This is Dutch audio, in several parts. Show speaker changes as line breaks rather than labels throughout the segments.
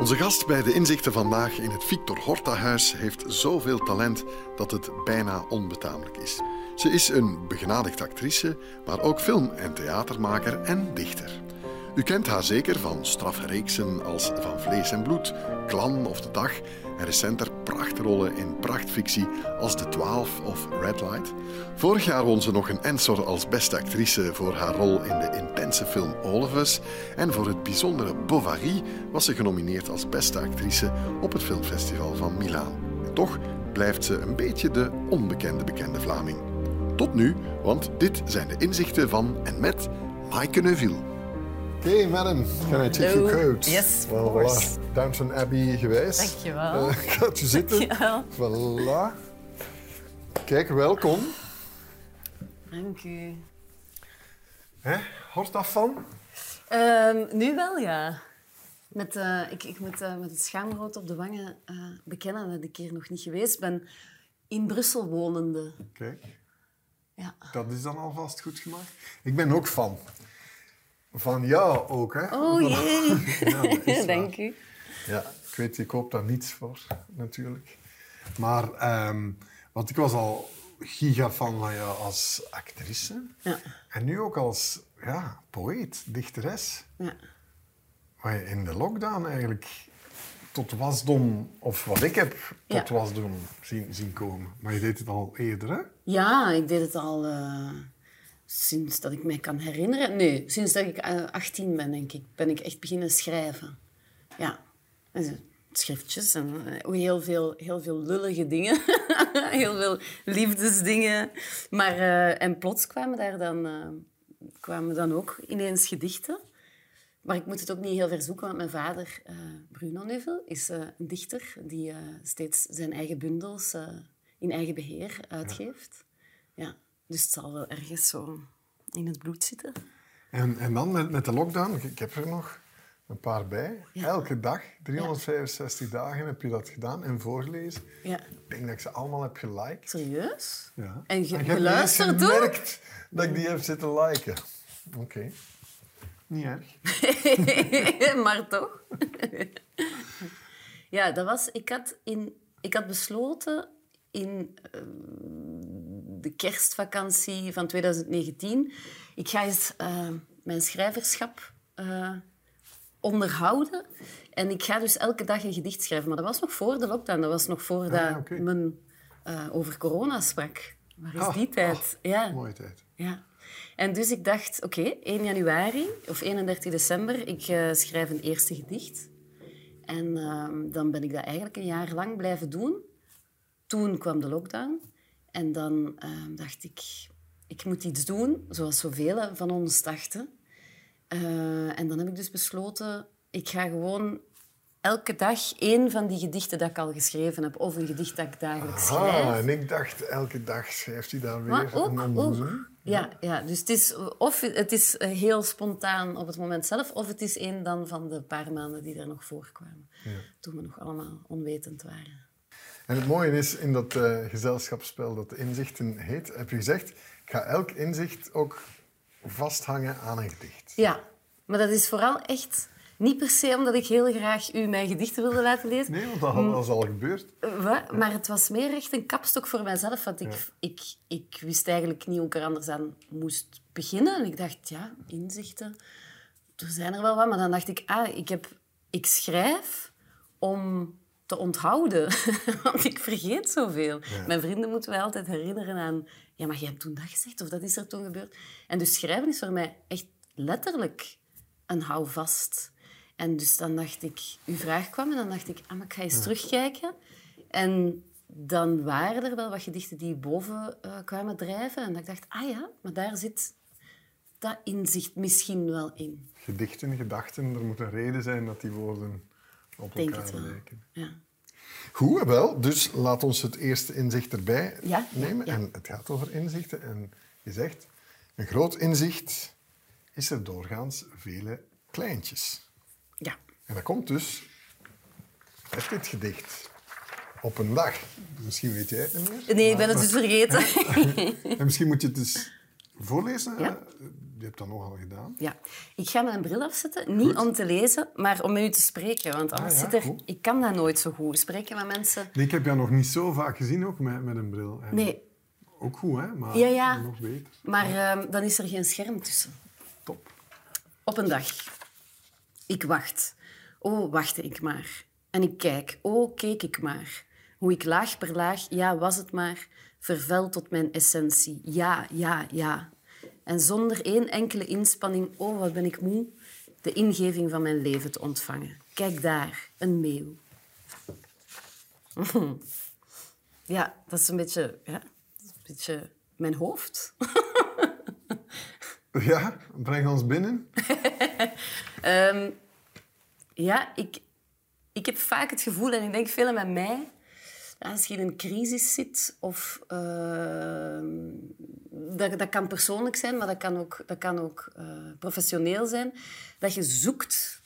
Onze gast bij de inzichten vandaag in het Victor Horta-huis heeft zoveel talent dat het bijna onbetamelijk is. Ze is een begenadigd actrice, maar ook film- en theatermaker en dichter. U kent haar zeker van strafreeksen als Van Vlees en Bloed, Klan of De Dag en recenter prachtrollen in prachtfictie als De Twaalf of Red Light. Vorig jaar won ze nog een Ensor als beste actrice voor haar rol in de intense film All of Us en voor het bijzondere Bovary was ze genomineerd als beste actrice op het filmfestival van Milaan. En toch blijft ze een beetje de onbekende bekende Vlaming. Tot nu, want dit zijn de inzichten van en met Maaike Neuville. Oké, madam. Can I take your coat?
Yes, of course.
voilà. Downton Abbey geweest.
Dankjewel.
Eh, gaat u zitten.
Dankjewel.
Voilà. Kijk, welkom.
Dank u.
Hè? Hoort dat van?
Ehm, nu wel, ja. Met, eh, ik, ik moet eh, met het schaamrood op de wangen eh, bekennen dat ik hier nog niet geweest ben. In Brussel wonende.
Kijk,
Ja.
dat is dan alvast goed gemaakt. Ik ben ook fan. Van jou ook, hè?
Oh jee.
Ja.
Dank u.
Ja, ik weet, ik koop daar niets voor, natuurlijk. Maar, ehm, want ik was al gigafan van jou als actrice.
Ja.
En nu ook als ja, poëet, dichteres.
Ja.
Waar je in de lockdown eigenlijk tot wasdom, of wat ik heb tot
Ja.
wasdom zien, zien komen. Maar je deed het al eerder, hè?
ja, ik deed het al eh, sinds dat ik mij kan herinneren. Nee, sinds dat ik eh, 18 ben, denk ik, ben ik echt beginnen schrijven. Ja. Schriftjes en eh, heel veel, heel veel lullige dingen. heel veel liefdesdingen. Maar, eh, en plots kwamen daar dan, eh, kwamen dan ook ineens gedichten. Maar ik moet het ook niet heel ver zoeken, want mijn vader, eh, Bruno Nevel, is eh, een dichter die eh, steeds zijn eigen bundels eh, in eigen beheer uitgeeft. Ja. Dus het zal wel ergens zo in het bloed zitten.
En, en dan met, met de lockdown, ik, heb er nog een paar bij.
Ja.
Elke dag, 365 dagen heb je dat gedaan en voorgelezen.
Ja.
Ik denk dat ik ze allemaal heb geliked.
Serieus?
Ja.
En ge-
niet eens
geluisterd
gemerkt dat ik die heb zitten liken. Oké. Niet erg.
maar toch? ja, dat was... Ik had, in, ik had besloten in eh, de kerstvakantie van 2019... Ik ga eens eh, mijn schrijverschap eh, onderhouden. En ik ga dus elke dag een gedicht schrijven. Maar dat was nog voor de lockdown. Dat was nog voordat
Ah,
men eh, over corona sprak. Waar is
Ah,
die tijd?
ah,
ja.
Mooie tijd.
Ja. En dus ik dacht, oké, 1 januari of 31 december, ik schrijf een eerste gedicht. En ehm, dan ben ik dat eigenlijk een jaar lang blijven doen. Toen kwam de lockdown. En dan ehm, dacht ik, ik moet iets doen, zoals zoveel van ons dachten. Eh, en dan heb ik dus besloten, ik ga gewoon elke dag één van die gedichten dat ik al geschreven heb, of een gedicht dat ik dagelijks schrijf.
Ah, en ik dacht, elke dag schrijft hij daar weer
Maar ook,
een.
Ja, ja, dus het is, of het is eh, heel spontaan op het moment zelf, of het is een dan van de paar maanden die er nog voorkwamen. Toen we nog allemaal onwetend waren.
En het mooie is, in dat eh, gezelschapsspel dat de inzichten heet, heb je gezegd, ik ga elk inzicht ook vasthangen aan een gedicht.
Ja, maar dat is vooral echt niet per se omdat ik heel graag u mijn gedichten wilde laten lezen.
Nee, want dat is al gebeurd.
Eh, wat? Maar het was meer echt een kapstok voor mijzelf. Want ik, ik, ik wist eigenlijk niet hoe ik er anders aan moest beginnen. En ik dacht, ja, inzichten, er zijn er wel wat. Maar dan dacht ik, ah, ik, heb, ik schrijf om te onthouden. Want ik vergeet zoveel. Mijn vrienden moeten mij altijd herinneren aan... Ja, maar jij hebt toen dat gezegd, of dat is er toen gebeurd. En dus schrijven is voor mij echt letterlijk een houvast. En dus dan dacht ik... Uw vraag kwam en dan dacht ik... Ah, maar ik ga eens terugkijken. En dan waren er wel wat gedichten die boven eh, kwamen drijven. En dat ik dacht, ah ja, maar daar zit dat inzicht misschien wel in.
Gedichten, gedachten, er moet een reden zijn dat die woorden op
Denk
elkaar
het wel.
lijken.
Ja.
Goed, wel. Dus laat ons het eerste inzicht erbij
Ja,
nemen.
ja.
En het gaat over inzichten. En je zegt, een groot inzicht is er doorgaans vele kleintjes.
ja.
En dat komt dus uit dit gedicht. Op een dag. Misschien weet jij het niet meer.
Nee, ik ben het dus vergeten.
En misschien moet je het dus voorlezen.
Ja.
Je hebt dat nogal gedaan.
Ja. Ik ga mijn bril afzetten. Niet om te lezen, maar om met u te spreken. Want anders
Ah, ja,
zit er...
goed.
Ik kan dat nooit zo goed. Spreken met mensen...
Nee, ik heb jou nog niet zo vaak gezien, ook met, met een bril. En
Nee.
Ook goed, hè? Maar
Ja, ja.
nog beter.
Maar ehm, dan is er geen scherm tussen.
Top.
Op een dag. Ik wacht. Oh, wachtte ik maar. En ik kijk. Oh, keek ik maar. Hoe ik laag per laag, ja, was het maar, vervel tot mijn essentie. Ja, ja, ja. En zonder één enkele inspanning, oh, wat ben ik moe, de ingeving van mijn leven te ontvangen. Kijk daar, een meeuw. Ja, dat is een beetje, ja, is een beetje mijn hoofd.
Ja, breng ons binnen.
Ehm, ja, ik, ik heb vaak het gevoel, en ik denk velen met mij, als je in een crisis zit, of ehm, dat, dat kan persoonlijk zijn, maar dat kan ook, dat kan ook eh, professioneel zijn, dat je zoekt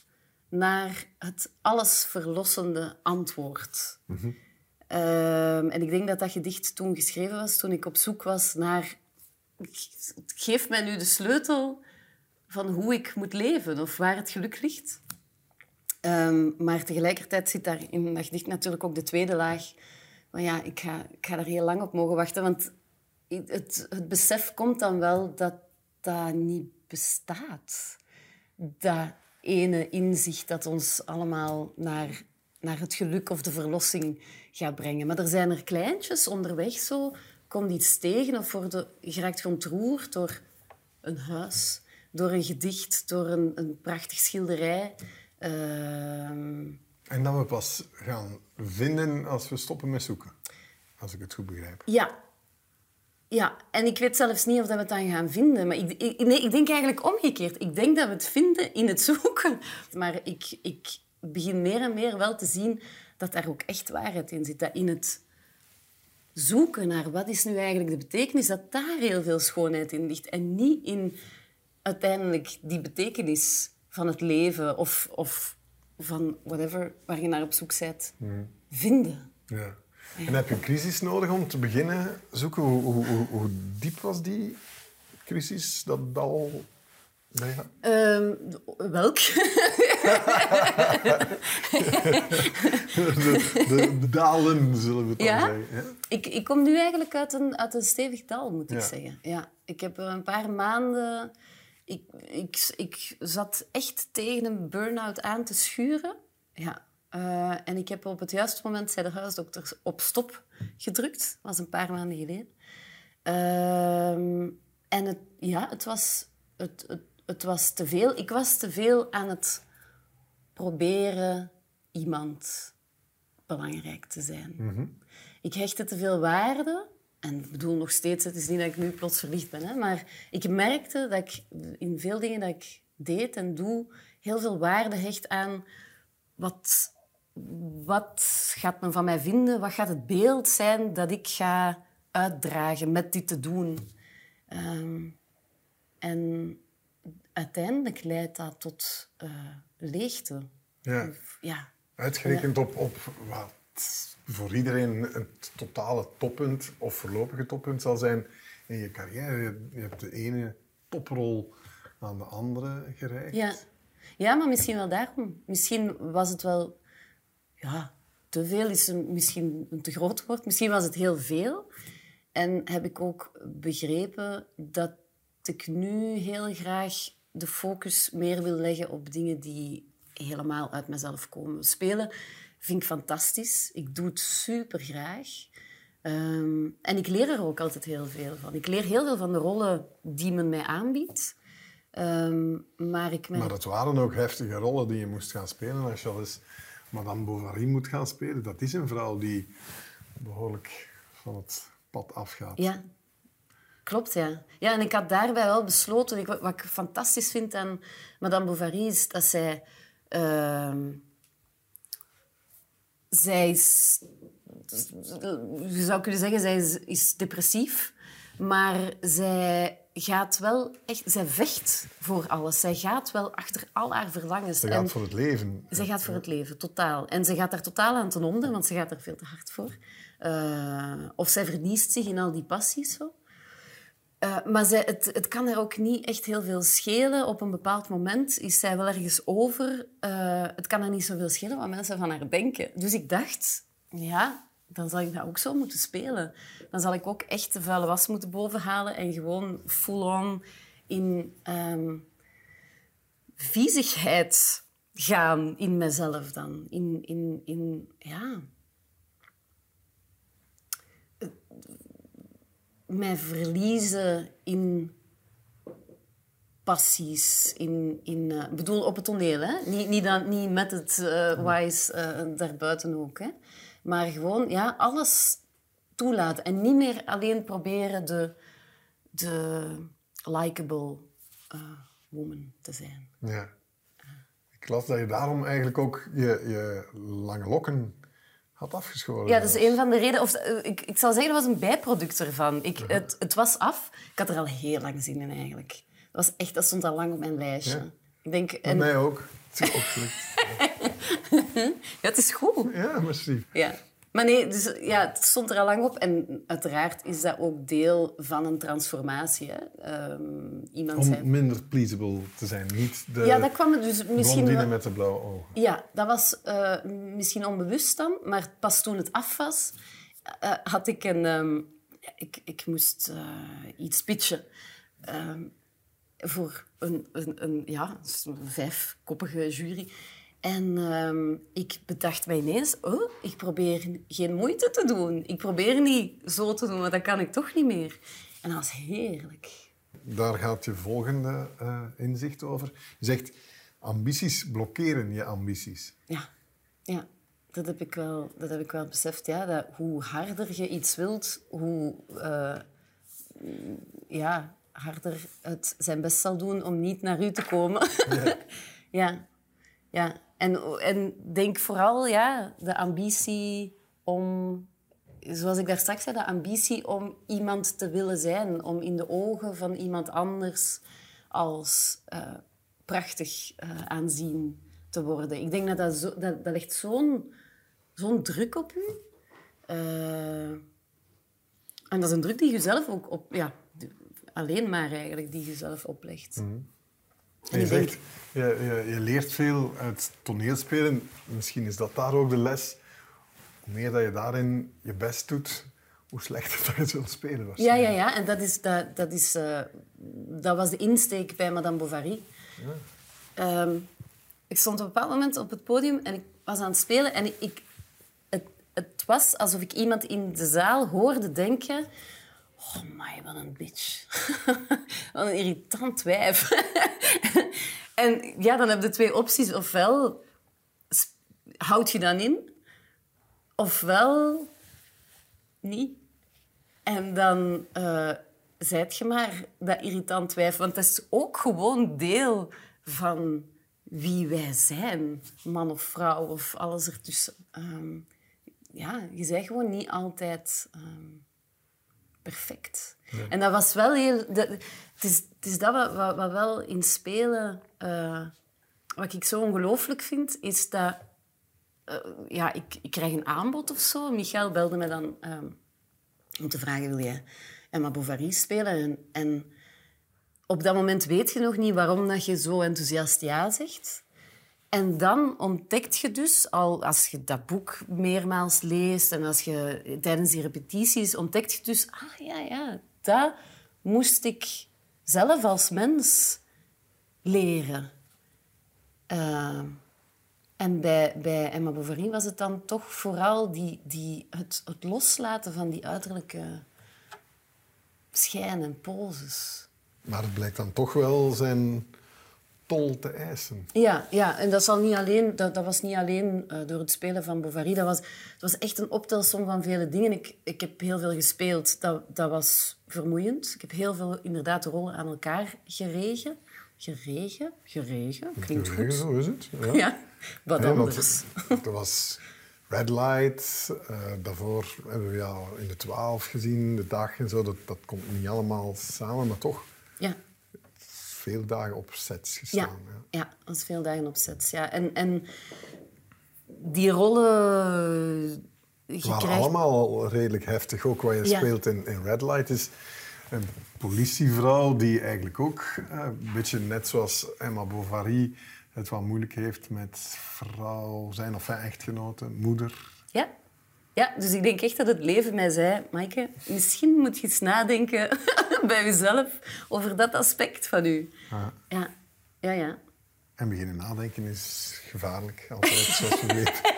naar het allesverlossende antwoord. Ehm, en ik denk dat dat gedicht toen geschreven was, toen ik op zoek was naar... Geef mij nu de sleutel van hoe ik moet leven of waar het geluk ligt. Ehm, maar tegelijkertijd zit daar in dat gedicht natuurlijk ook de tweede laag. Maar ja, ik ga, ik ga daar heel lang op mogen wachten, want het, het besef komt dan wel dat dat niet bestaat. Dat ene inzicht dat ons allemaal naar, naar het geluk of de verlossing gaat brengen. Maar er zijn er kleintjes onderweg zo. Komt iets tegen of worden, je raakt ontroerd door een huis, door een gedicht, door een, een prachtig schilderij. Ehm,
En dat we pas gaan vinden als we stoppen met zoeken. Als ik het goed begrijp.
ja. Ja, en ik weet zelfs niet of dat we het dan gaan vinden. Maar ik, nee, ik denk eigenlijk omgekeerd. Ik denk dat we het vinden in het zoeken. Maar ik, ik begin meer en meer wel te zien dat daar ook echt waarheid in zit. Dat in het zoeken naar wat is nu eigenlijk de betekenis, dat daar heel veel schoonheid in ligt. En niet in uiteindelijk die betekenis van het leven of, of van whatever waar je naar op zoek bent, vinden.
Ja. En heb je een crisis nodig om te beginnen zoeken? Hoe, hoe, hoe, hoe diep was die crisis? Dat al... bij jou?
Ehm, welk?
De, de, de dalen, zullen we het dan
Ja?
zeggen. hè?
Ik, ik kom nu eigenlijk uit een, uit een stevig dal, moet ik
Ja.
zeggen. Ja, ik heb er een paar maanden... Ik, ik, ik zat echt tegen een burn-out aan te schuren. Ja. Eh, en ik heb op het juiste moment, zei de huisdokter, op stop gedrukt. Dat was een paar maanden geleden. Ehm, en het, ja, het was, het, het, het was te veel. Ik was te veel aan het proberen iemand belangrijk te zijn. Ik hechtte te veel waarde. En ik bedoel nog steeds, het is niet dat ik nu plots verliefd ben. Hè, maar ik merkte dat ik in veel dingen dat ik deed en doe... heel veel waarde hecht aan... Wat, wat gaat men van mij vinden? Wat gaat het beeld zijn dat ik ga uitdragen met dit te doen? Ehm, en uiteindelijk leidt dat tot eh, leegte.
Ja.
Of- ja,
Uitgerekend op, op wat voor iedereen het totale toppunt of voorlopige toppunt zal zijn in je carrière. Je, je hebt de ene toprol aan de andere gereikt.
Ja. ja, maar misschien wel daarom. Misschien was het wel... Ja, te veel is een, misschien een te groot woord. Misschien was het heel veel. En heb ik ook begrepen dat ik nu heel graag de focus meer wil leggen op dingen die helemaal uit mezelf komen. Spelen vind ik fantastisch. Ik doe het super graag. Ehm, en ik leer er ook altijd heel veel van. Ik leer heel veel van de rollen die men mij aanbiedt. Ehm, maar ik.
Maar het waren ook heftige rollen die je moest gaan spelen. Als je al eens Madame Bovary moet gaan spelen, dat is een vrouw die behoorlijk van het pad afgaat.
Ja, klopt, ja. Ja, en ik had daarbij wel besloten... Ik, wat ik fantastisch vind aan Madame Bovary is dat zij... ehm, zij is... Je zou kunnen zeggen, zij is, is depressief. Maar zij gaat wel echt... Zij vecht voor alles. Zij gaat wel achter al haar verlangens.
Ze
En-
gaat voor het leven.
ze gaat voor het leven, totaal. En ze gaat daar totaal aan ten onder, want ze gaat er veel te hard voor. Eh, of zij verliest zich in al die passies. Zo. Eh, maar het, het kan er ook niet echt heel veel schelen. Op een bepaald moment is zij wel ergens over. Eh, het kan er niet zoveel schelen wat mensen van haar denken. Dus ik dacht, ja, dan zal ik dat ook zo moeten spelen. Dan zal ik ook echt de vuile was moeten bovenhalen en gewoon full-on in ehm, viezigheid gaan in mezelf dan. In, in, in ja... Mij verliezen in passies. In, in, uh, bedoel, op het toneel, hè? Niet, niet, dan, niet met het uh, wise uh, daarbuiten ook. Hè? Maar gewoon ja, alles toelaten. En niet meer alleen proberen de, de likable woman te zijn.
Ja. Ik las dat je daarom eigenlijk ook je, je lange lokken had afgeschoren.
Ja, dat is een van de redenen. Of, ik, ik zal zeggen, dat was een bijproduct ervan. Ik, het, het was af. Ik had er al heel lang zin in eigenlijk. Dat, was echt, dat stond al lang op mijn lijstje.
Ja.
Ik denk,
Bij
en,
mij ook. Het is opgelukt.
ja, het is goed.
ja, massief.
Ja. Maar nee, dus, ja, het stond er al lang op. En uiteraard is dat ook deel van een transformatie. Hè. Ehm, iemand
Om
zei...
minder pleasable te zijn. Niet de
Ja, dat kwam dus misschien... wel-
met de blauwe ogen.
Ja, dat was eh, misschien onbewust dan, maar pas toen het af was, eh, had ik een... ehm, ik, ik moest eh, iets pitchen ehm, voor een, een, een, ja, een vijfkoppige jury. En ehm, ik bedacht mij ineens, oh, ik probeer geen moeite te doen. Ik probeer niet zo te doen, want dat kan ik toch niet meer. En dat was heerlijk.
Daar gaat je volgende eh, inzicht over. Je zegt, ambities blokkeren je ambities.
Ja, ja. Dat heb ik wel, dat heb ik wel beseft. Ja, dat hoe harder je iets wilt, hoe eh, ja, harder het zijn best zal doen om niet naar u te komen. Ja, ja. En, en denk vooral ja, de ambitie om, zoals ik daar straks zei, de ambitie om iemand te willen zijn. Om in de ogen van iemand anders als eh, prachtig eh, aanzien te worden. Ik denk dat dat, zo, dat, dat legt zo'n druk op u. Eh, en dat is een druk die je zelf ook op... Ja, alleen maar eigenlijk die je zelf oplegt.
En
En
je zegt, je, je, je leert veel uit toneelspelen. Misschien is dat daar ook de les. Hoe meer dat je daarin je best doet, hoe slechter dat je zult spelen.
Ja,
waarschijnlijk.
ja, ja. En dat, is, dat, dat, is, eh, dat was de insteek bij Madame Bovary. Ehm, ik stond op een bepaald moment op het podium en ik was aan het spelen. En ik, het, het was alsof ik iemand in de zaal hoorde denken... Oh my, wat een bitch. wat een irritant wijf. en ja, dan heb je twee opties. Ofwel houd je dan in, ofwel niet. En dan eh zijt je maar dat irritant wijf. Want dat is ook gewoon deel van wie wij zijn. Man of vrouw of alles ertussen. Ehm, ja, je bent gewoon niet altijd ehm, perfect. En dat was wel heel... dat- het, is, het is dat wat, wat, wat wel in spelen... eh, wat ik zo ongelooflijk vind, is dat... eh, ja, ik, ik krijg een aanbod of zo. Michael belde me dan... ehm, om te vragen, wil jij Emma Bovary spelen? En, en op dat moment weet je nog niet waarom dat je zo enthousiast ja zegt. En dan ontdekt je dus, al als je dat boek meermaals leest en als je tijdens die repetities, ontdekt je dus, ah ja, ja, dat moest ik zelf als mens leren. Eh, en bij, bij Emma Bovary was het dan toch vooral die, die, het, het loslaten van die uiterlijke schijn en poses.
Maar het blijkt dan toch wel zijn tol te eisen.
Ja, ja, en dat, zal niet alleen, dat, dat was niet alleen eh, door het spelen van Bovary. Dat was, het was echt een optelsom van vele dingen. Ik, ik heb heel veel gespeeld. Dat, dat was vermoeiend. Ik heb heel veel inderdaad rollen aan elkaar geregen. Geregen? Geregen? Klinkt goed.
Zo is het. Ja.
Ja, wat anders.
Er was Red Light, eh, daarvoor hebben we jou in de 12 gezien, de dag en zo. Dat, dat komt niet allemaal samen, maar toch
Ja,
veel dagen op sets gestaan. Ja.
ja, dat is veel dagen op sets. Ja. En, en die rollen... Je
waren
krijgt...
allemaal redelijk heftig. Ook wat je
Ja.
speelt in, in Red Light is een politievrouw die eigenlijk ook eh, een beetje net zoals Emma Bovary het wel moeilijk heeft met vrouw zijn of echtgenoten, moeder.
Ja. Ja, dus ik denk echt dat het leven mij zei... Maaike, misschien moet je eens nadenken bij jezelf over dat aspect van u.
Ja.
Ja, ja, ja.
En beginnen nadenken is gevaarlijk, altijd, zoals we weten.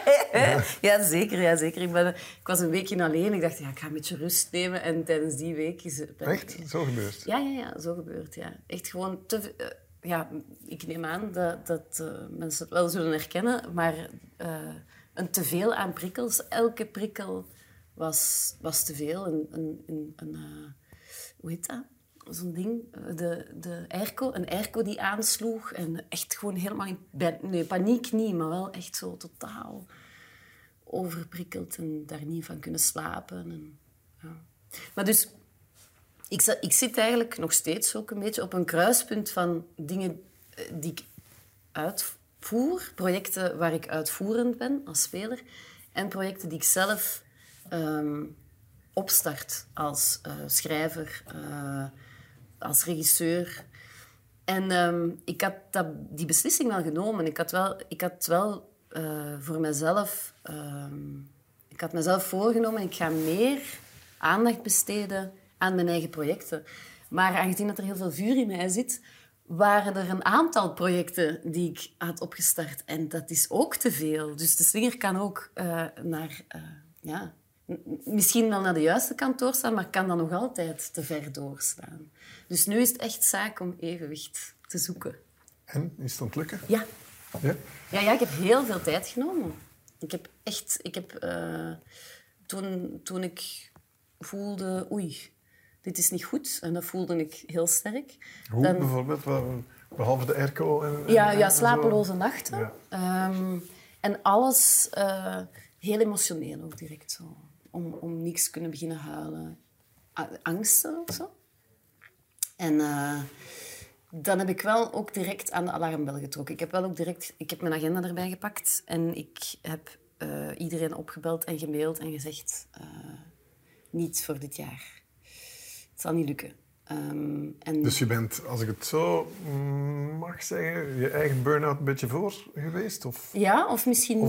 ja, zeker, ja, zeker. Ik, ben, ik was een weekje alleen. Ik dacht, ja, ik ga een beetje rust nemen. En tijdens die week is het...
Echt? Zo gebeurt
Ja, ja, ja, zo gebeurt ja. Echt gewoon te... eh, ja, ik neem aan dat, dat eh, mensen het wel zullen herkennen, maar eh, een teveel aan prikkels. Elke prikkel was, was te veel. Een, een, een, een, eh, hoe heet dat? Zo'n ding, de, de airco, een airco die aansloeg. En echt gewoon helemaal in nee, paniek niet, maar wel echt zo totaal overprikkeld en daar niet van kunnen slapen. En, ja. Maar dus, ik, ik zit eigenlijk nog steeds ook een beetje op een kruispunt van dingen eh, die ik uitvoer, projecten waar ik uitvoerend ben als speler, en projecten die ik zelf ehm, opstart als eh, schrijver, eh, als regisseur. En ehm, ik had die beslissing wel genomen. Ik had wel, ik had wel eh, voor mezelf... ehm, ik had mezelf voorgenomen, ik ga meer aandacht besteden aan mijn eigen projecten. Maar aangezien dat er heel veel vuur in mij zit, waren er een aantal projecten die ik had opgestart. En dat is ook te veel. Dus de slinger kan ook eh, naar... eh, ja, misschien wel naar de juiste kant doorstaan, maar kan dan nog altijd te ver doorstaan. Dus nu is het echt zaak om evenwicht te zoeken.
En, is het lukken?
Ja,
Ja?
ja, ja, ik heb heel veel tijd genomen. Ik heb echt... Ik heb, eh, toen, toen ik voelde... Oei, dit is niet goed. En dat voelde ik heel sterk.
Hoe
dan-
bijvoorbeeld? Behalve de airco en, en-
ja, ja,
en
slapeloze nachten.
Ja.
Ehm, en alles eh, heel emotioneel ook direct zo. Om, om niks kunnen beginnen huilen. Angsten of zo. En eh, dan heb ik wel ook direct aan de alarmbel getrokken. Ik heb wel ook direct... Ik heb mijn agenda erbij gepakt. En ik heb eh, iedereen opgebeld en gemaild en gezegd... eh, niet voor dit jaar. Het zal niet lukken. Ehm, en
Dus je bent, als ik het zo mm, mag zeggen, je eigen burn-out een beetje voor geweest? Of?
Ja, of misschien
Of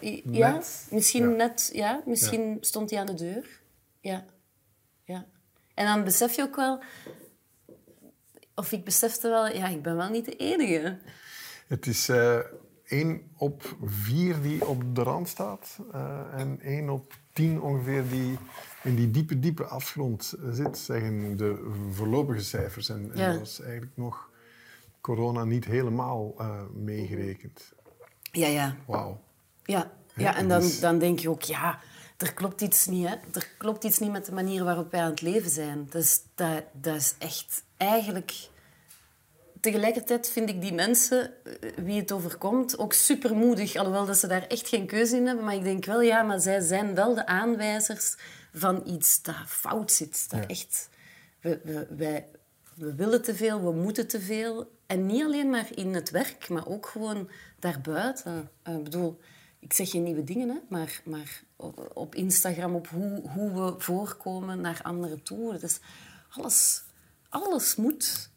niet. ja, misschien
ja.
net. Ja, misschien stond hij aan de deur. Ja. ja. En dan besef je ook wel... Of ik besefte wel, ja, ik ben wel niet de enige.
Het is eh één op vier die op de rand staat eh, en één op tien ongeveer die in die diepe, diepe afgrond zit, zeggen de voorlopige cijfers. En, en
Ja.
dat is eigenlijk nog corona niet helemaal eh, meegerekend.
Ja, ja.
Wauw.
Ja, ja en dan,
dus-
dan denk je ook, ja, er klopt iets niet. Hè? Er klopt iets niet met de manier waarop wij aan het leven zijn. Dus dat, dat is echt eigenlijk... Tegelijkertijd vind ik die mensen, eh, wie het overkomt, ook supermoedig. Alhoewel dat ze daar echt geen keuze in hebben. Maar ik denk wel, ja, maar zij zijn wel de aanwijzers van iets dat fout zit. Dat echt... We, we, wij, we willen te veel, we moeten te veel. En niet alleen maar in het werk, maar ook gewoon daarbuiten. Eh, Ik bedoel, ik zeg geen nieuwe dingen, hè, maar, maar op- op Instagram, op hoe, hoe we voorkomen naar anderen toe. Dus alles, alles moet.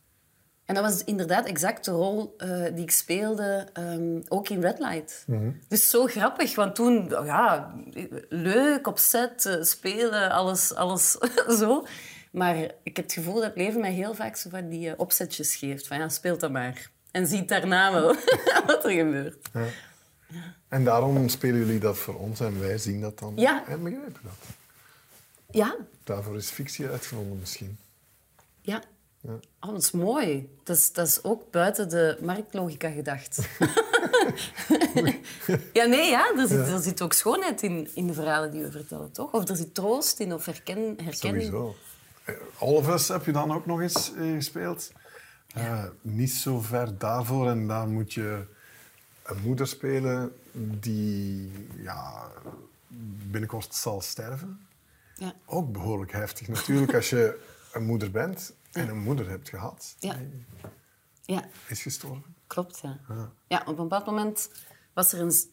En dat was inderdaad exact de rol eh, die ik speelde, ehm, ook in Red Light. Dus zo grappig, want toen, ja, leuk, op set, eh, spelen, alles, alles zo. Maar ik heb het gevoel dat het leven mij heel vaak zo van die eh, opzetjes geeft. Van ja, speelt dat maar. En ziet daarna wel wat er gebeurt.
En daarom spelen jullie dat voor ons en wij zien dat dan
Ja.
en begrijpen dat.
Ja,
Daarvoor is fictie uitgevonden misschien.
ja.
Ja.
Oh, dat is mooi. Dat is, dat is ook buiten de marktlogica gedacht. ja, nee, ja. Er, zit, er zit ook schoonheid in, in de verhalen die we vertellen, toch? Of er zit troost in, of herken, herkenning.
Sowieso. Eh, All of Us heb je dan ook nog eens eh, gespeeld. Eh, niet zo ver daarvoor. En daar moet je een moeder spelen die ja, binnenkort zal sterven.
Ja.
Ook behoorlijk heftig natuurlijk als je een moeder bent en een moeder hebt gehad.
Ja.
die
ja,
is gestorven.
klopt, ja. Ja, op een bepaald moment was er een, s-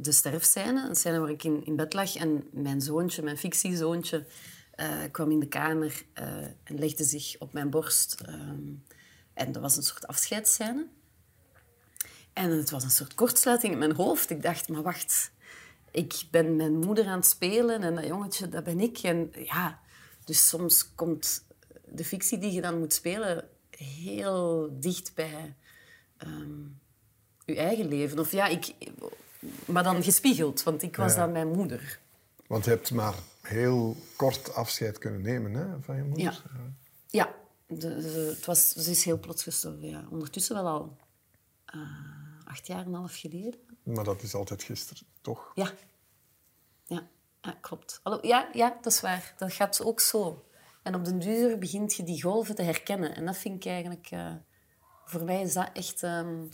de sterfscène. Een scène waar ik in, in bed lag en mijn zoontje, mijn fictiezoontje, uh, kwam in de kamer en legde zich op mijn borst. Ehm, en dat was een soort afscheidsscène. En het was een soort kortsluiting in mijn hoofd. Ik dacht, maar wacht, ik ben mijn moeder aan het spelen en dat jongetje, dat ben ik. En ja, dus soms komt de fictie die je dan moet spelen heel dicht bij um, je eigen leven. Of ja, ik, maar dan gespiegeld, want ik was dan mijn moeder.
Want je hebt maar heel kort afscheid kunnen nemen hè, van je moeder.
Ja, ja. De, het was, ze is heel plots gestorven. Ja. Ondertussen wel al uh, acht jaar en een half geleden.
Maar dat is altijd gisteren, toch?
Ja. Ja, ja klopt. Hallo, ja, ja, dat is waar. Dat gaat ook zo. En op den duur begint je die golven te herkennen. En dat vind ik eigenlijk... Uh, voor mij is dat echt... Um,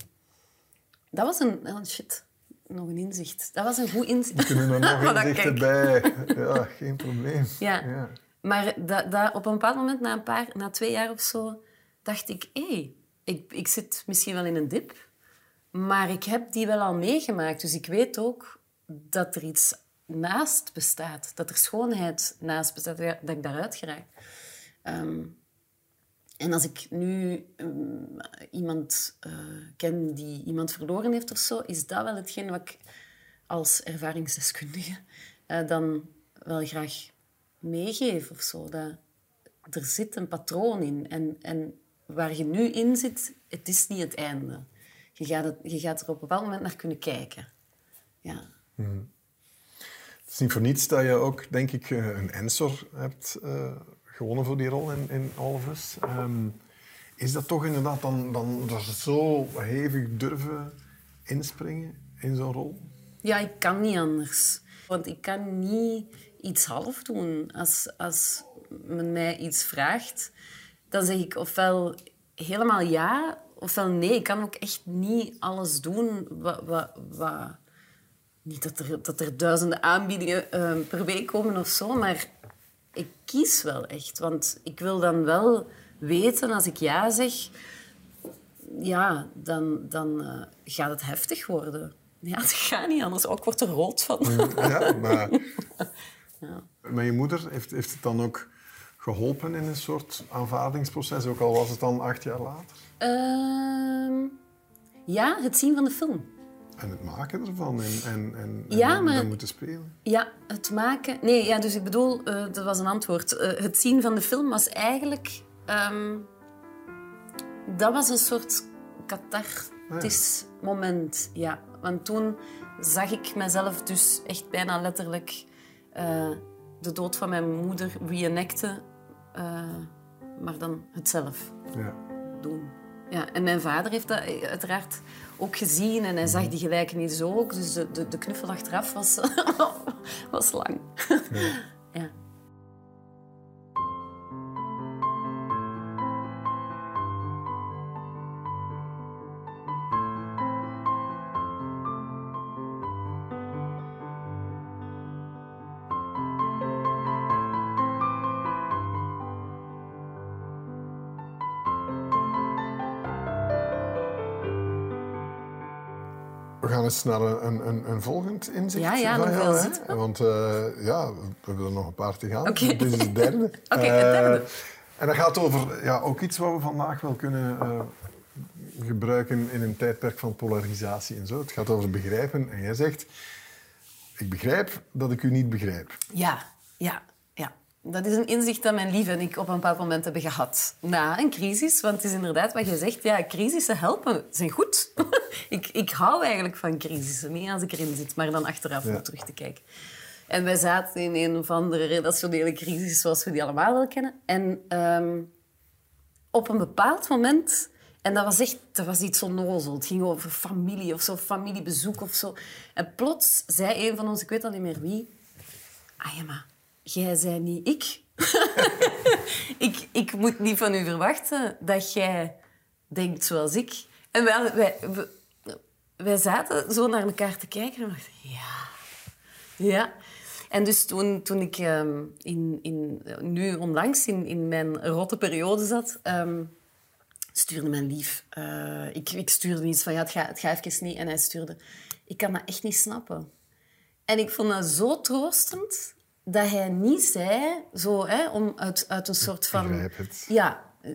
dat was een... Oh shit. Nog een inzicht. Dat was een goed inzicht.
We kunnen er nog inzichten bij. Ja, geen probleem.
Ja. ja. Maar dat, dat, op een bepaald moment, na, een paar, na twee jaar of zo, dacht ik... Hé, hey, ik, ik zit misschien wel in een dip. Maar ik heb die wel al meegemaakt. Dus ik weet ook dat er iets naast bestaat. Dat er schoonheid naast bestaat, dat ik daaruit geraak. Um, en als ik nu um, iemand uh, ken die iemand verloren heeft of zo, is dat wel hetgeen wat ik als ervaringsdeskundige uh, dan wel graag meegeef of zo. Dat er zit een patroon in. En, en waar je nu in zit, het is niet het einde. Je gaat, het, je gaat er op een bepaald moment naar kunnen kijken. Ja.
Mm. Is niet voor niets dat je ook, denk ik, eh, een Ensor hebt uh, gewonnen voor die rol in, in All. Um, is dat toch inderdaad dan, dan dat zo hevig durven inspringen in zo'n rol?
Ja, ik kan niet anders. Want ik kan niet iets half doen. Als, als men mij iets vraagt, dan zeg ik ofwel helemaal ja, ofwel nee. Ik kan ook echt niet alles doen wat, wat niet dat er, dat er duizenden aanbiedingen uh, per week komen of zo, maar ik kies wel echt. Want ik wil dan wel weten, als ik ja zeg, ja, dan, dan uh, gaat het heftig worden. Ja, dat gaat niet anders. Ook wordt er rood van.
Ja, maar... ja. Maar je moeder, heeft, heeft het dan ook geholpen in een soort aanvaardingsproces, ook al was het dan acht jaar later?
Uh, ja, het zien van de film.
En het maken ervan en, en, en, ja, en maar, moeten spelen.
Ja, het maken... Nee, ja, dus ik bedoel, uh, dat was een antwoord. Uh, het zien van de film was eigenlijk... Um, dat was een soort cathartisch ah, moment, ja. Want toen zag ik mezelf dus echt bijna letterlijk uh, de dood van mijn moeder reenacten, maar dan het zelf
ja.
doen. Ja, en mijn vader heeft dat uiteraard ook gezien en hij zag die gelijkenis ook. Dus de, de, de knuffel achteraf was, was lang. ja. ja.
Gaan eens naar een, een, een volgend inzicht
ja, ja, jou. Hè?
Want uh, ja, we hebben er nog een paar te gaan. Okay. Dit is het derde.
Oké, okay, het derde. Uh,
en dat gaat over ja, ook iets wat we vandaag wel kunnen uh, gebruiken in een tijdperk van polarisatie en zo. Het gaat over begrijpen. En jij zegt, ik begrijp dat ik u niet begrijp.
Ja, ja. Dat is een inzicht dat mijn lief en ik op een bepaald moment hebben gehad. Na een crisis, want het is inderdaad wat je zegt. Ja, crisissen helpen, zijn goed. ik, ik hou eigenlijk van crisissen, niet als ik erin zit, maar dan achteraf om terug te kijken. En wij zaten in een of andere relationele crisis, zoals we die allemaal wel kennen. En um, op een bepaald moment... En dat was echt dat was iets onnozel. Het ging over familie of zo, familiebezoek of zo. En plots zei een van ons, ik weet al niet meer wie... Ah ja, maar jij zei niet ik. ik. Ik moet niet van u verwachten dat jij denkt zoals ik. En wij, wij, zaten zo naar elkaar te kijken en dachten, ja, ja. En dus toen, toen ik um, in, in, nu onlangs in, in mijn rotte periode zat, um, stuurde mijn lief. Uh, ik, ik stuurde iets van, ja, het gaat, het gaat even niet. En hij stuurde, ik kan dat echt niet snappen. En ik vond dat zo troostend dat hij niet zei, zo, hè, om uit, uit een soort van...
begrijp het.
Ja, eh,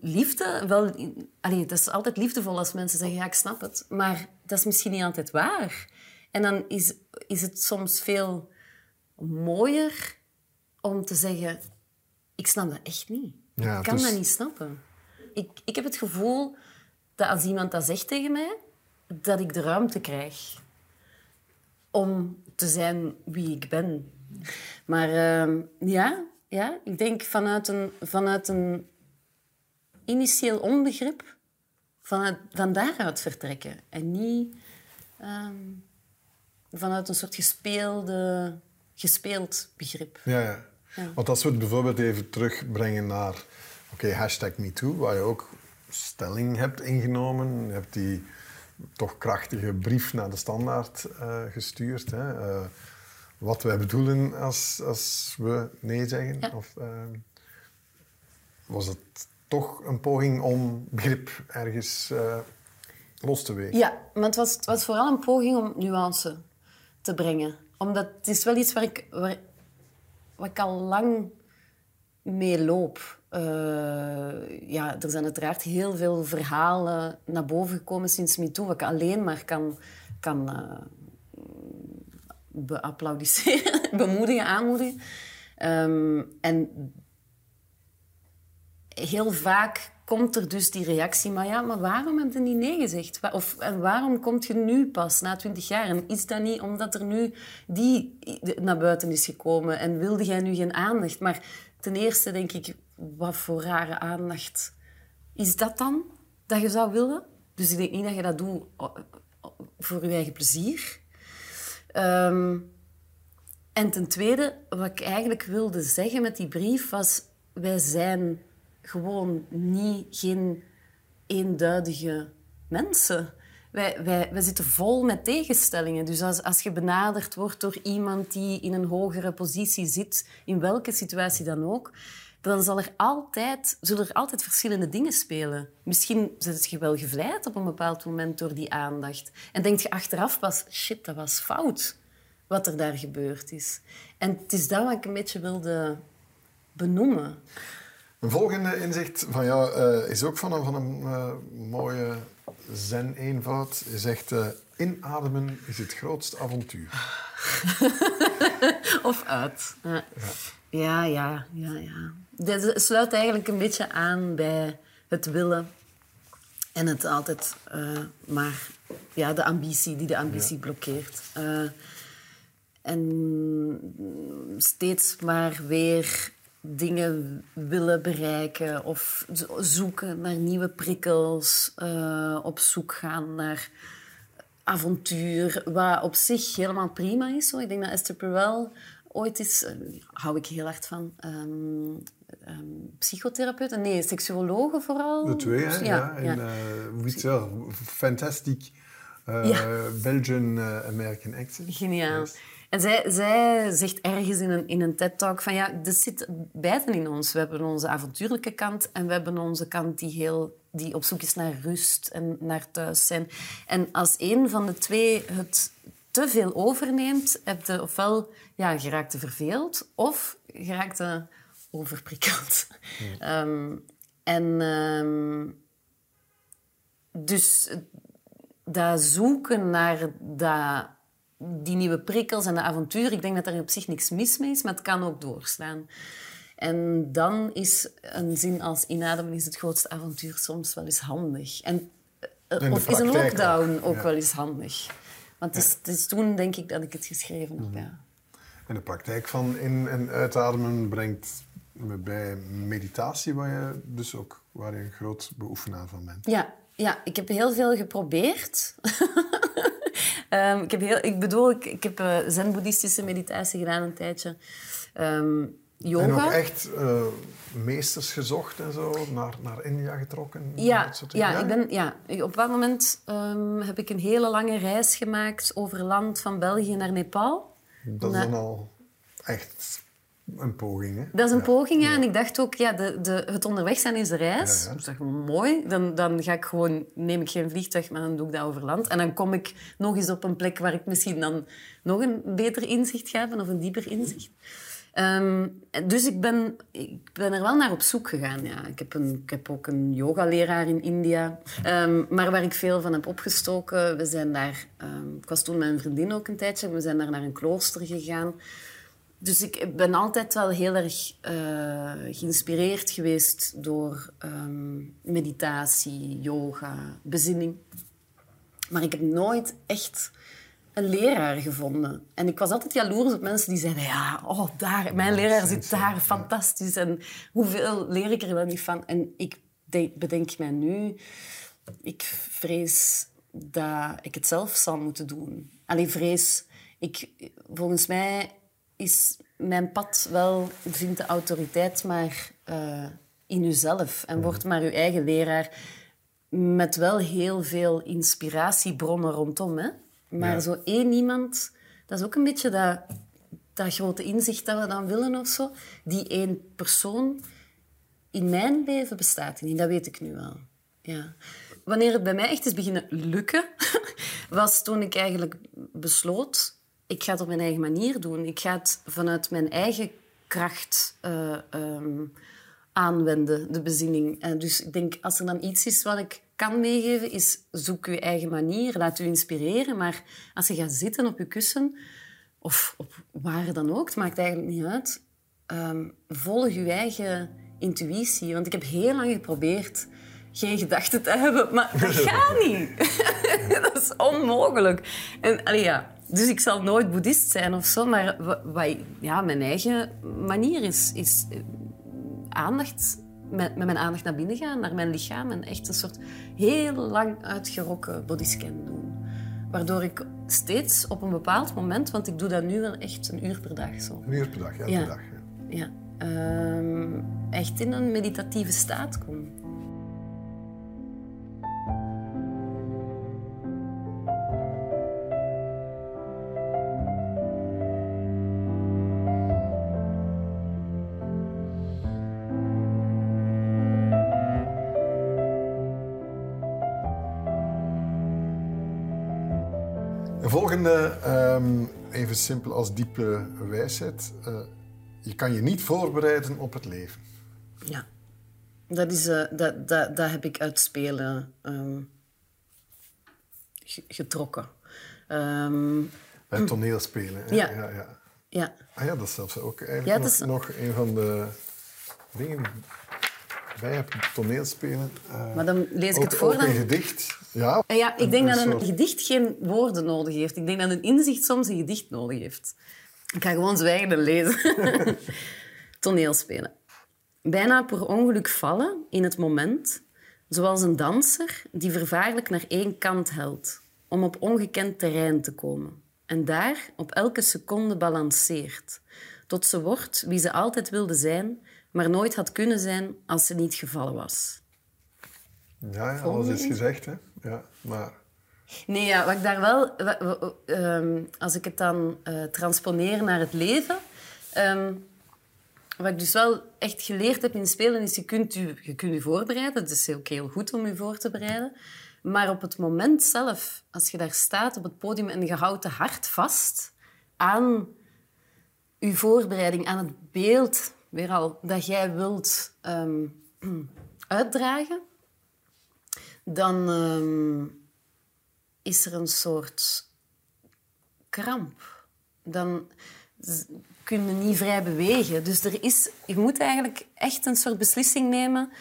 liefde, wel... Allee, het is altijd liefdevol als mensen zeggen, ja, ik snap het. Maar dat is misschien niet altijd waar. En dan is, is het soms veel mooier om te zeggen, ik snap dat echt niet.
Ja,
ik kan
dus-
dat niet snappen. Ik, ik heb het gevoel dat als iemand dat zegt tegen mij, dat ik de ruimte krijg om te zijn wie ik ben. Maar ehm, ja, ja, ik denk vanuit een, vanuit een initieel onbegrip, vanuit, van daaruit vertrekken. En niet ehm, vanuit een soort gespeelde, gespeeld begrip.
Ja, ja. Want als we het bijvoorbeeld even terugbrengen naar oké, hashtag MeToo, waar je ook stelling hebt ingenomen. Je hebt die toch krachtige brief naar de standaard eh, gestuurd. Hè? Eh, wat wij bedoelen als, als we nee zeggen.
Ja.
Of, eh, was het toch een poging om begrip ergens eh, los te weken?
Ja, maar het was, het was vooral een poging om nuance te brengen. Omdat het is wel iets waar ik, waar, waar ik al lang mee loop. Eh, ja, er zijn uiteraard heel veel verhalen naar boven gekomen sinds MeToo, wat ik alleen maar kan, kan eh, beapplaudisseren, bemoedigen, aanmoedigen. Ehm, en heel vaak komt er dus die reactie, maar ja, maar waarom heb je niet nee gezegd? Of en waarom komt je nu pas, na twintig jaar? En is dat niet omdat er nu die naar buiten is gekomen en wilde jij nu geen aandacht? Maar ten eerste denk ik, wat voor rare aandacht is dat dan, dat je zou willen? Dus ik denk niet dat je dat doet o- voor je eigen plezier. Ehm, en ten tweede, wat ik eigenlijk wilde zeggen met die brief was... Wij zijn gewoon niet geen eenduidige mensen. Wij, wij, wij zitten vol met tegenstellingen. Dus als, als je benaderd wordt door iemand die in een hogere positie zit, in welke situatie dan ook, dan zal er altijd, zullen er altijd verschillende dingen spelen. Misschien zit je wel gevleid op een bepaald moment door die aandacht. En denk je achteraf pas, shit, dat was fout wat er daar gebeurd is. En het is dat wat ik een beetje wilde benoemen.
Een volgende inzicht van jou eh, is ook van een, van een eh, mooie zen-eenvoud. Je zegt, eh, inademen is het grootste avontuur.
Of uit. Ja, ja, ja. ja, ja. Dit sluit eigenlijk een beetje aan bij het willen en het altijd eh, maar ja, de ambitie die de ambitie blokkeert. Eh, en steeds maar weer dingen willen bereiken of zo- zoeken naar nieuwe prikkels, eh, op zoek gaan naar avontuur, wat op zich helemaal prima is. Hoor. Ik denk dat Esther Perel ooit is, hou ik heel hard van, ehm ehm, psychotherapeut, nee, seksuologe vooral.
De twee, hè? Ja.
ja.
En, eh, wel? Fantastic eh,
Ja.
Belgian eh, American accent.
Geniaal.
Yes.
En zij, zij zegt ergens in een, in een TED-talk van ja, er zit beiden in ons. We hebben onze avontuurlijke kant en we hebben onze kant die, heel, die op zoek is naar rust en naar thuis zijn. En als een van de twee het te veel overneemt, heb je ofwel ja, geraakt te verveeld of geraakt overprikkeld. Ehm, en ehm, dus dat zoeken naar dat, die nieuwe prikkels en de avontuur, ik denk dat er op zich niks mis mee is, maar het kan ook doorslaan. En dan is een zin als inademen is het grootste avontuur soms wel eens handig. En, eh, of is een lockdown
ook,
ook,
ja.
wel eens handig. Want het is, het is toen, denk ik, dat ik het geschreven
Mhm.
heb. Ja.
En de praktijk van in- en uitademen brengt bij meditatie, waar je dus ook waar je een groot beoefenaar van bent.
Ja, ja, ik heb heel veel geprobeerd. Ehm, ik, heb heel, ik bedoel, ik, ik heb eh, zen-boeddhistische meditatie gedaan een tijdje. Ehm, yoga.
En ook echt eh, meesters gezocht en zo, naar, naar India getrokken.
Ja,
dat soort
ja, ik ben, ja, op een bepaald moment ehm, heb ik een hele lange reis gemaakt over land van België naar Nepal.
Dat is dan al echt
een poging, hè?
Dat is een
Ja.
poging, ja. En ik dacht ook, ja, de, de, het onderweg zijn is de reis.
Ja, ja.
Dus ik dacht, mooi. Dan, dan ga ik gewoon, neem ik geen vliegtuig, maar dan doe ik dat over land. En dan kom ik nog eens op een plek waar ik misschien dan nog een beter inzicht ga hebben, of een dieper inzicht. Ehm, dus ik ben, ik ben er wel naar op zoek gegaan. Ja. Ik, heb een, ik heb ook een yogaleraar in India, Ehm, maar waar ik veel van heb opgestoken. We zijn daar, ehm, ik was toen met mijn vriendin ook een tijdje, we zijn daar naar een klooster gegaan. Dus ik ben altijd wel heel erg eh, geïnspireerd geweest door ehm, meditatie, yoga, bezinning. Maar ik heb nooit echt een leraar gevonden. En ik was altijd jaloers op mensen die zeiden... Ja, oh, daar, mijn leraar zit daar, fantastisch. En hoeveel leer ik er wel niet van? En ik de- bedenk mij nu... Ik vrees dat ik het zelf zal moeten doen. Alleen vrees... Ik, volgens mij is mijn pad wel... Vindt de autoriteit maar eh, in uzelf. En wordt maar uw eigen leraar met wel heel veel inspiratiebronnen rondom. Hè? Maar
Ja.
zo één iemand, dat is ook een beetje dat, dat grote inzicht dat we dan willen of zo. Die één persoon in mijn leven bestaat niet, dat weet ik nu wel. Ja. Wanneer het bij mij echt is beginnen lukken, was toen ik eigenlijk besloot, ik ga het op mijn eigen manier doen. Ik ga het vanuit mijn eigen kracht eh, ehm, aanwenden, de bezinning. En dus ik denk, als er dan iets is wat ik kan meegeven, is zoek je eigen manier, laat u inspireren. Maar als je gaat zitten op je kussen, of op waar dan ook, het maakt eigenlijk niet uit, ehm, volg je eigen intuïtie. Want ik heb heel lang geprobeerd geen gedachten te hebben, maar dat gaat niet. dat is onmogelijk. En, allee, ja, dus ik zal nooit boeddhist zijn of zo, maar wat, ja, mijn eigen manier is, is eh, aandacht, met, met mijn aandacht naar binnen gaan, naar mijn lichaam en echt een soort heel lang uitgerokken bodyscan doen. Waardoor ik steeds op een bepaald moment, want ik doe dat nu wel echt een uur per dag zo.
Een uur per dag,
Ja.
dag. Ja.
Ja, ehm, echt in een meditatieve staat kom.
Ehm, even simpel als diepe wijsheid. eh, je kan je niet voorbereiden op het leven.
Ja, dat, is, eh, dat, dat, dat heb ik uit spelen ehm, ge- getrokken.
Bij toneelspelen.
Ja.
Ja, ja.
ja,
Ah ja, dat is zelfs ook eigenlijk
Ja,
nog,
is-
nog een van de dingen die ik bij heb, toneelspelen. eh,
maar dan lees ik
ook,
het voor.
ook een
Dan...
gedicht. Ja,
Ja, ik denk
Een
dat een
soort-
gedicht geen woorden nodig heeft. Ik denk dat een inzicht soms een gedicht nodig heeft. Ik ga gewoon zwijgen en lezen. Toneelspelen. Bijna per ongeluk vallen in het moment, zoals een danser die vervaarlijk naar één kant helt, om op ongekend terrein te komen. En daar op elke seconde balanceert, tot ze wordt wie ze altijd wilde zijn, maar nooit had kunnen zijn als ze niet gevallen was.
ja, ja alles is gezegd. Hè? Ja, maar
Nee, ja, wat ik daar wel... ehm, als ik het dan eh, transponeer naar het leven... ehm, wat ik dus wel echt geleerd heb in spelen, is je kunt je, je kunt je voorbereiden. Het is ook heel goed om je voor te bereiden. Maar op het moment zelf, als je daar staat op het podium en je houdt te hard vast aan je voorbereiding, aan het beeld, weer al, dat jij wilt ehm, uitdragen, dan ehm, is er een soort kramp. Dan kun je niet vrij bewegen. Dus er is, je moet eigenlijk echt een soort beslissing nemen.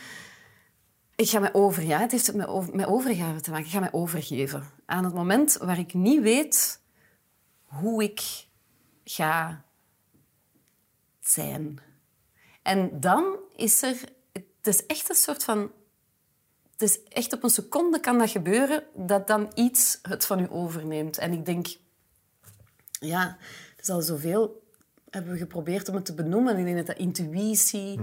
Ik ga mij over, ja, het heeft met, over, met overgave te maken. Ik ga mij overgeven aan het moment waar ik niet weet hoe ik ga zijn. En dan is er... Het is echt een soort van... Het is echt op een seconde kan dat gebeuren dat dan iets het van u overneemt. En ik denk... Ja, het is al zoveel... Hebben we geprobeerd om het te benoemen. Ik denk dat dat intuïtie,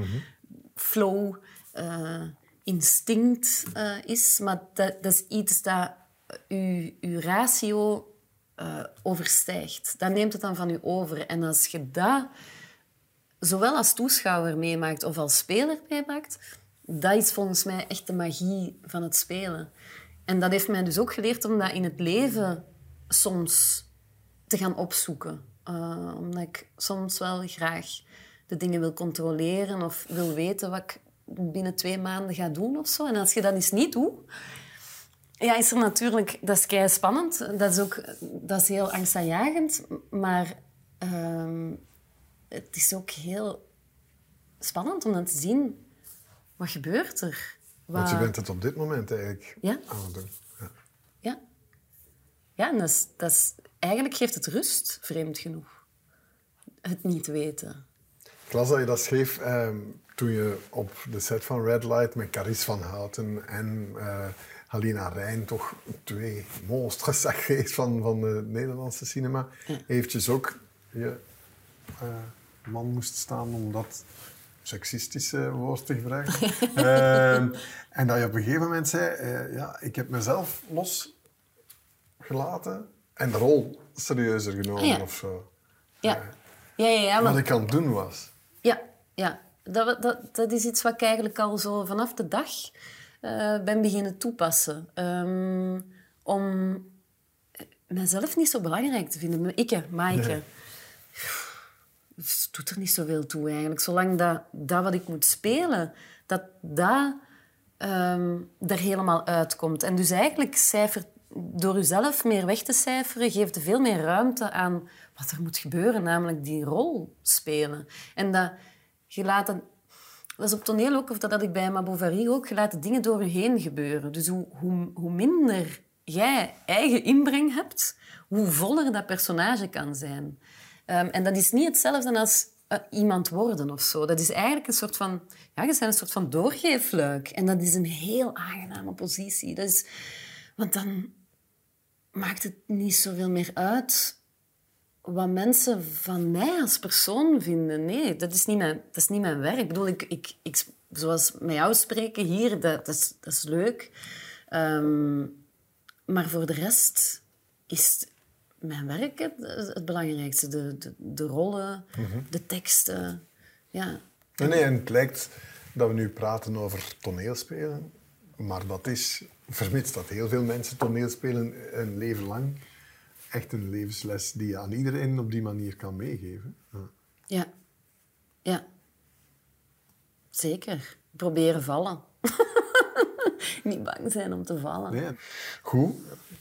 flow, eh, instinct eh, is. Maar dat, dat is iets dat uw, uw ratio eh, overstijgt. Dat neemt het dan van u over. En als je dat zowel als toeschouwer meemaakt of als speler meemaakt, dat is volgens mij echt de magie van het spelen. En dat heeft mij dus ook geleerd om dat in het leven soms te gaan opzoeken. Uh, omdat ik soms wel graag de dingen wil controleren of wil weten wat ik binnen twee maanden ga doen of zo. En als je dat eens niet doet, ja, is er natuurlijk... Dat is kei spannend. Dat is ook dat is heel angstaanjagend. Maar uh, het is ook heel spannend om dan te zien... Wat gebeurt er? Wat...
Want je bent het op dit moment eigenlijk
ja?
aan het doen.
Ja. Ja, ja en dat is, dat is, eigenlijk geeft het rust, vreemd genoeg. Het niet weten.
Ik las dat je dat schreef ehm, toen je op de set van Red Light met Caris van Houten en uh, Halina Rijn, toch twee monsters van, van het Nederlandse cinema, ja. eventjes ook je uh, man moest staan om dat seksistische woord te gebruiken. uh, en dat je op een gegeven moment zei, uh, ja, ik heb mezelf losgelaten en de rol serieuzer genomen
ja.
of zo.
Ja. Ja, ja, ja, maar...
Wat ik aan het doen was.
Ja, ja. Dat, dat, dat is iets wat ik eigenlijk al zo vanaf de dag uh, ben beginnen toepassen. Um, om mezelf niet zo belangrijk te vinden. Ikke, Maaike. Nee. Het doet er niet zoveel toe eigenlijk. Zolang dat, dat wat ik moet spelen, dat dat um, er helemaal uitkomt. En dus eigenlijk cijfert door jezelf meer weg te cijferen, geeft veel meer ruimte aan wat er moet gebeuren, namelijk die rol spelen. En dat je laat het, dat op toneel ook, of dat had ik bij Ma Bovary ook, je laat de dingen door je heen gebeuren. Dus hoe, hoe, hoe minder jij eigen inbreng hebt, hoe voller dat personage kan zijn. Um, en dat is niet hetzelfde als uh, iemand worden of zo. Dat is eigenlijk een soort van... Ja, je bent een soort van doorgeefluik. En dat is een heel aangename positie. Dat is, want dan maakt het niet zoveel meer uit wat mensen van mij als persoon vinden. Nee, dat is niet mijn, dat is niet mijn werk. Ik bedoel, ik, ik, ik, zoals met jou spreken hier, dat, is, dat is leuk. Um, maar voor de rest is mijn werk het, het belangrijkste. De, de, de rollen, mm -hmm. de teksten. Ja.
Nee, nee, en het lijkt dat we nu praten over toneelspelen. Maar dat is, vermits dat heel veel mensen toneel spelen een leven lang, echt een levensles die je aan iedereen op die manier kan meegeven. Ja.
Ja. ja. Zeker. Proberen vallen. Niet bang zijn om te vallen.
Nee. Goed.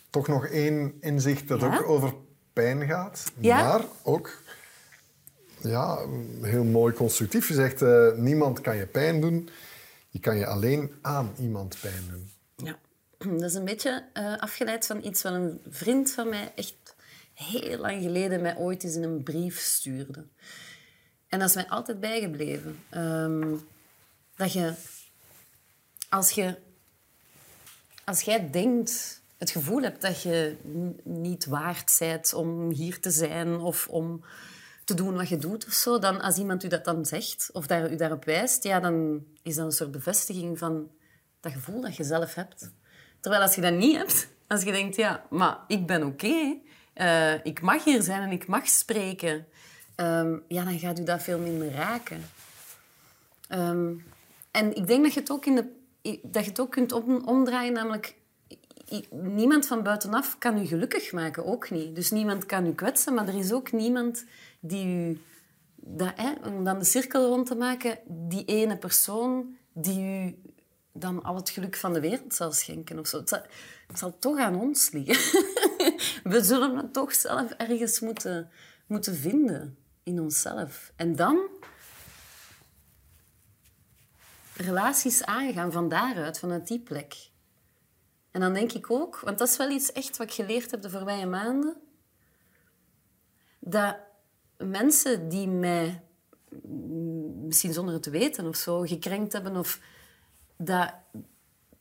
Toch nog één inzicht dat
Ja?
ook over pijn gaat.
Ja?
Maar ook, ja, heel mooi constructief gezegd, eh, niemand kan je pijn doen. Je kan je alleen aan iemand pijn doen.
Ja. Dat is een beetje eh, afgeleid van iets wat een vriend van mij echt heel lang geleden mij ooit eens in een brief stuurde. En dat is mij altijd bijgebleven. Ehm, dat je als, je... als jij denkt, het gevoel hebt dat je niet waard bent om hier te zijn of om te doen wat je doet of zo, dan als iemand u dat dan zegt of daar, u daarop wijst, ja, dan is dat een soort bevestiging van dat gevoel dat je zelf hebt. Terwijl als je dat niet hebt, als je denkt, ja, maar ik ben oké, eh, ik mag hier zijn en ik mag spreken, ehm, ja, dan gaat u dat veel minder raken. Ehm, en ik denk dat je het ook, in de, dat je het ook kunt om- omdraaien, namelijk niemand van buitenaf kan u gelukkig maken, ook niet. Dus niemand kan u kwetsen, maar er is ook niemand die u... Om dan de cirkel rond te maken, die ene persoon die u dan al het geluk van de wereld zal schenken. Of zo. Het, zal, zal toch aan ons liggen. We zullen het toch zelf ergens moeten, moeten vinden in onszelf. En dan relaties aangaan van daaruit, vanuit die plek. En dan denk ik ook, want dat is wel iets echt wat ik geleerd heb de voorbije maanden, dat mensen die mij, misschien zonder het te weten of zo, gekrenkt hebben, of dat,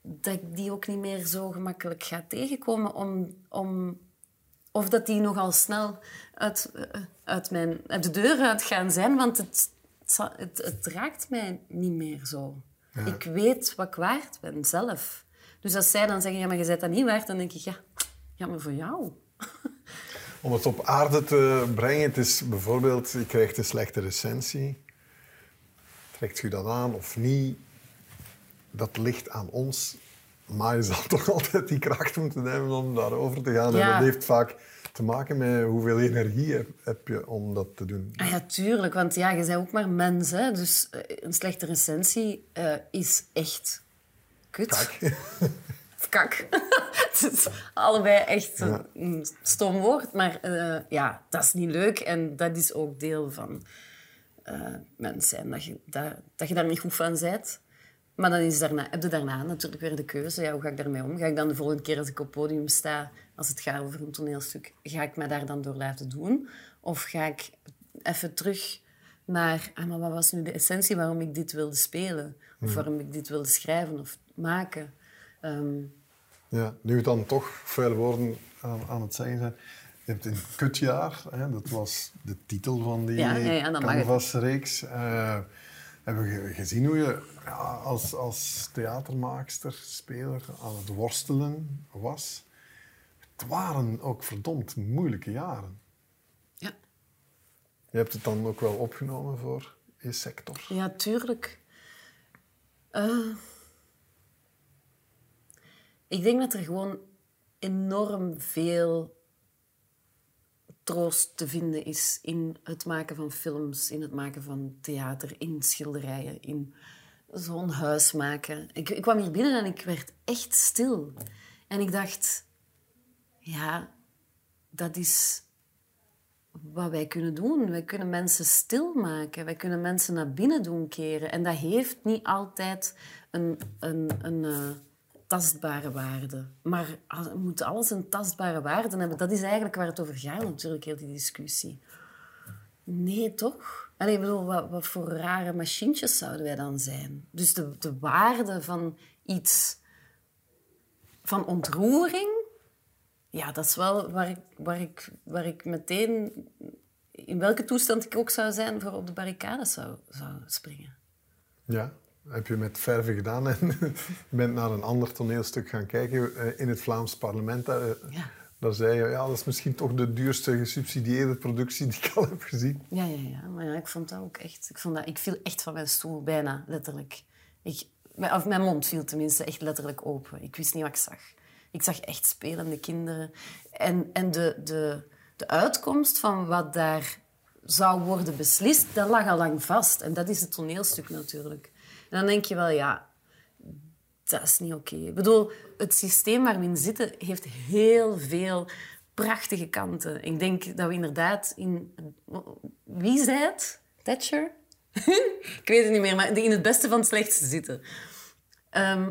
dat ik die ook niet meer zo gemakkelijk ga tegenkomen, om, om, of dat die nogal snel uit, eh, uit, mijn, uit de deur uit gaan zijn, want het, het, het, raakt mij niet meer zo. Ik weet wat ik waard ben, zelf. Dus als zij dan zeggen, ja, maar je bent dat niet waard, dan denk ik, ja, ja maar voor jou.
Om het op aarde te brengen, het is bijvoorbeeld, je krijgt een slechte recensie. trekt u dat aan of niet? Dat ligt aan ons. Maar je zal toch altijd die kracht moeten hebben om daarover te gaan. En
Ja.
dat heeft vaak te maken met hoeveel energie heb, je om dat te doen.
Ah ja, tuurlijk. Want ja, je bent ook maar mens. Hè? Dus eh, een slechte recensie eh, is echt kut.
Kijk.
Of kak. Het is allebei echt een, een stom woord. Maar eh, ja, dat is niet leuk. En dat is ook deel van eh mens zijn. Dat je, dat, dat je daar niet goed van bent. Maar dan is daarna, heb je daarna natuurlijk weer de keuze. Ja, hoe ga ik daarmee om? Ga ik dan de volgende keer als ik op het podium sta, als het gaat over een toneelstuk, ga ik mij daar dan door laten doen? Of ga ik even terug naar, ah, maar wat was nu de essentie waarom ik dit wilde spelen? Of waarom ik dit wilde schrijven of maken? Ehm,
Ja, nu dan toch vuile woorden aan, aan het zeggen zijn. Je hebt een kutjaar, hè, dat was de titel van die
Ja, het.
canvasreeks. Eh, hebben we ge- gezien hoe je ja, als, als theatermaakster, speler aan het worstelen was. Het waren ook verdomd moeilijke jaren.
ja.
Je hebt het dan ook wel opgenomen voor je sector.
Ja, tuurlijk. Eh, ik denk dat er gewoon enorm veel troost te vinden is in het maken van films, in het maken van theater, in schilderijen, in zo'n huis maken. Ik, ik kwam hier binnen en ik werd echt stil. En ik dacht, ja, dat is wat wij kunnen doen. Wij kunnen mensen stilmaken. Wij kunnen mensen naar binnen doen keren. En dat heeft niet altijd een, een, een eh, tastbare waarde. Maar moet alles een tastbare waarde hebben? Dat is eigenlijk waar het over gaat, natuurlijk, heel die discussie. Nee, toch? Bedoel, wat, wat voor rare machientjes zouden wij dan zijn? Dus de, de waarde van iets... Van ontroering ja, dat is wel waar ik, waar, ik, waar ik meteen, in welke toestand ik ook zou zijn, voor op de barricade zou, zou springen.
Ja, heb je met verve gedaan en bent naar een ander toneelstuk gaan kijken eh, in het Vlaams parlement. Daar, eh,
Ja.
daar zei je, ja, dat is misschien toch de duurste gesubsidieerde productie die ik al heb gezien.
Ja, ja, ja. Maar ja, ik vond dat ook echt... Ik, vond dat, ik viel echt van mijn stoel, bijna, letterlijk. Ik, mijn- of mijn mond viel tenminste echt letterlijk open. Ik wist niet wat ik zag. Ik zag echt spelende kinderen. En, en de, de, de uitkomst van wat daar zou worden beslist, dat lag al lang vast. En dat is het toneelstuk natuurlijk. Dan denk je wel, ja, dat is niet oké. Ik bedoel, het systeem waar we in zitten heeft heel veel prachtige kanten. Ik denk dat we inderdaad in... Wie zei het? Thatcher? ik weet het niet meer, maar in het beste van het slechtste zitten. Ehm,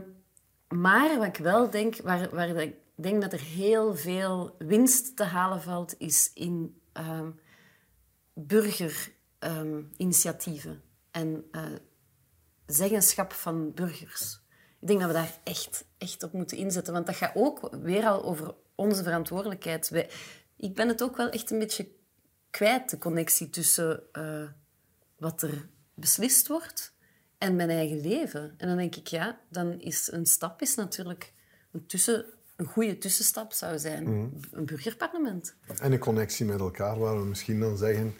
maar wat ik wel denk, waar, waar ik denk dat er heel veel winst te halen valt, is in ehm burgerinitiatieven en eh, zeggenschap van burgers. Ik denk dat we daar echt, echt op moeten inzetten, want dat gaat ook weer al over onze verantwoordelijkheid. Wij, ik ben het ook wel echt een beetje kwijt, de connectie tussen eh, wat er beslist wordt en mijn eigen leven. En dan denk ik, ja, dan is een stap is natuurlijk een, tussen, een goede tussenstap zou zijn. Een burgerparlement.
En een connectie met elkaar, waar we misschien dan zeggen...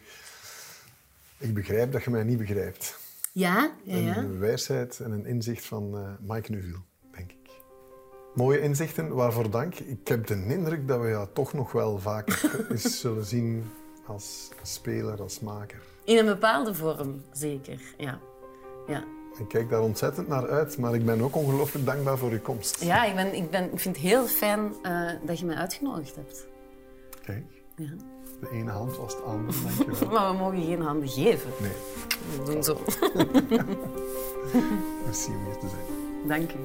Ik begrijp dat je mij niet begrijpt.
Ja, ja, ja.
Een wijsheid en een inzicht van eh, Mike Nuville, denk ik. Mooie inzichten, waarvoor dank. Ik heb de indruk dat we jou toch nog wel vaker eens zullen zien als speler, als maker.
In een bepaalde vorm, zeker. Ja. Ja,
Ik kijk daar ontzettend naar uit, maar ik ben ook ongelooflijk dankbaar voor uw komst.
ja ik, ben, ik, ben, ik vind het heel fijn eh, dat je mij uitgenodigd hebt.
Kijk,
Ja.
De ene hand was de andere, dankjewel.
Maar we mogen geen handen geven.
Nee,
We doen zo.
merci om hier te zijn.
Dank u.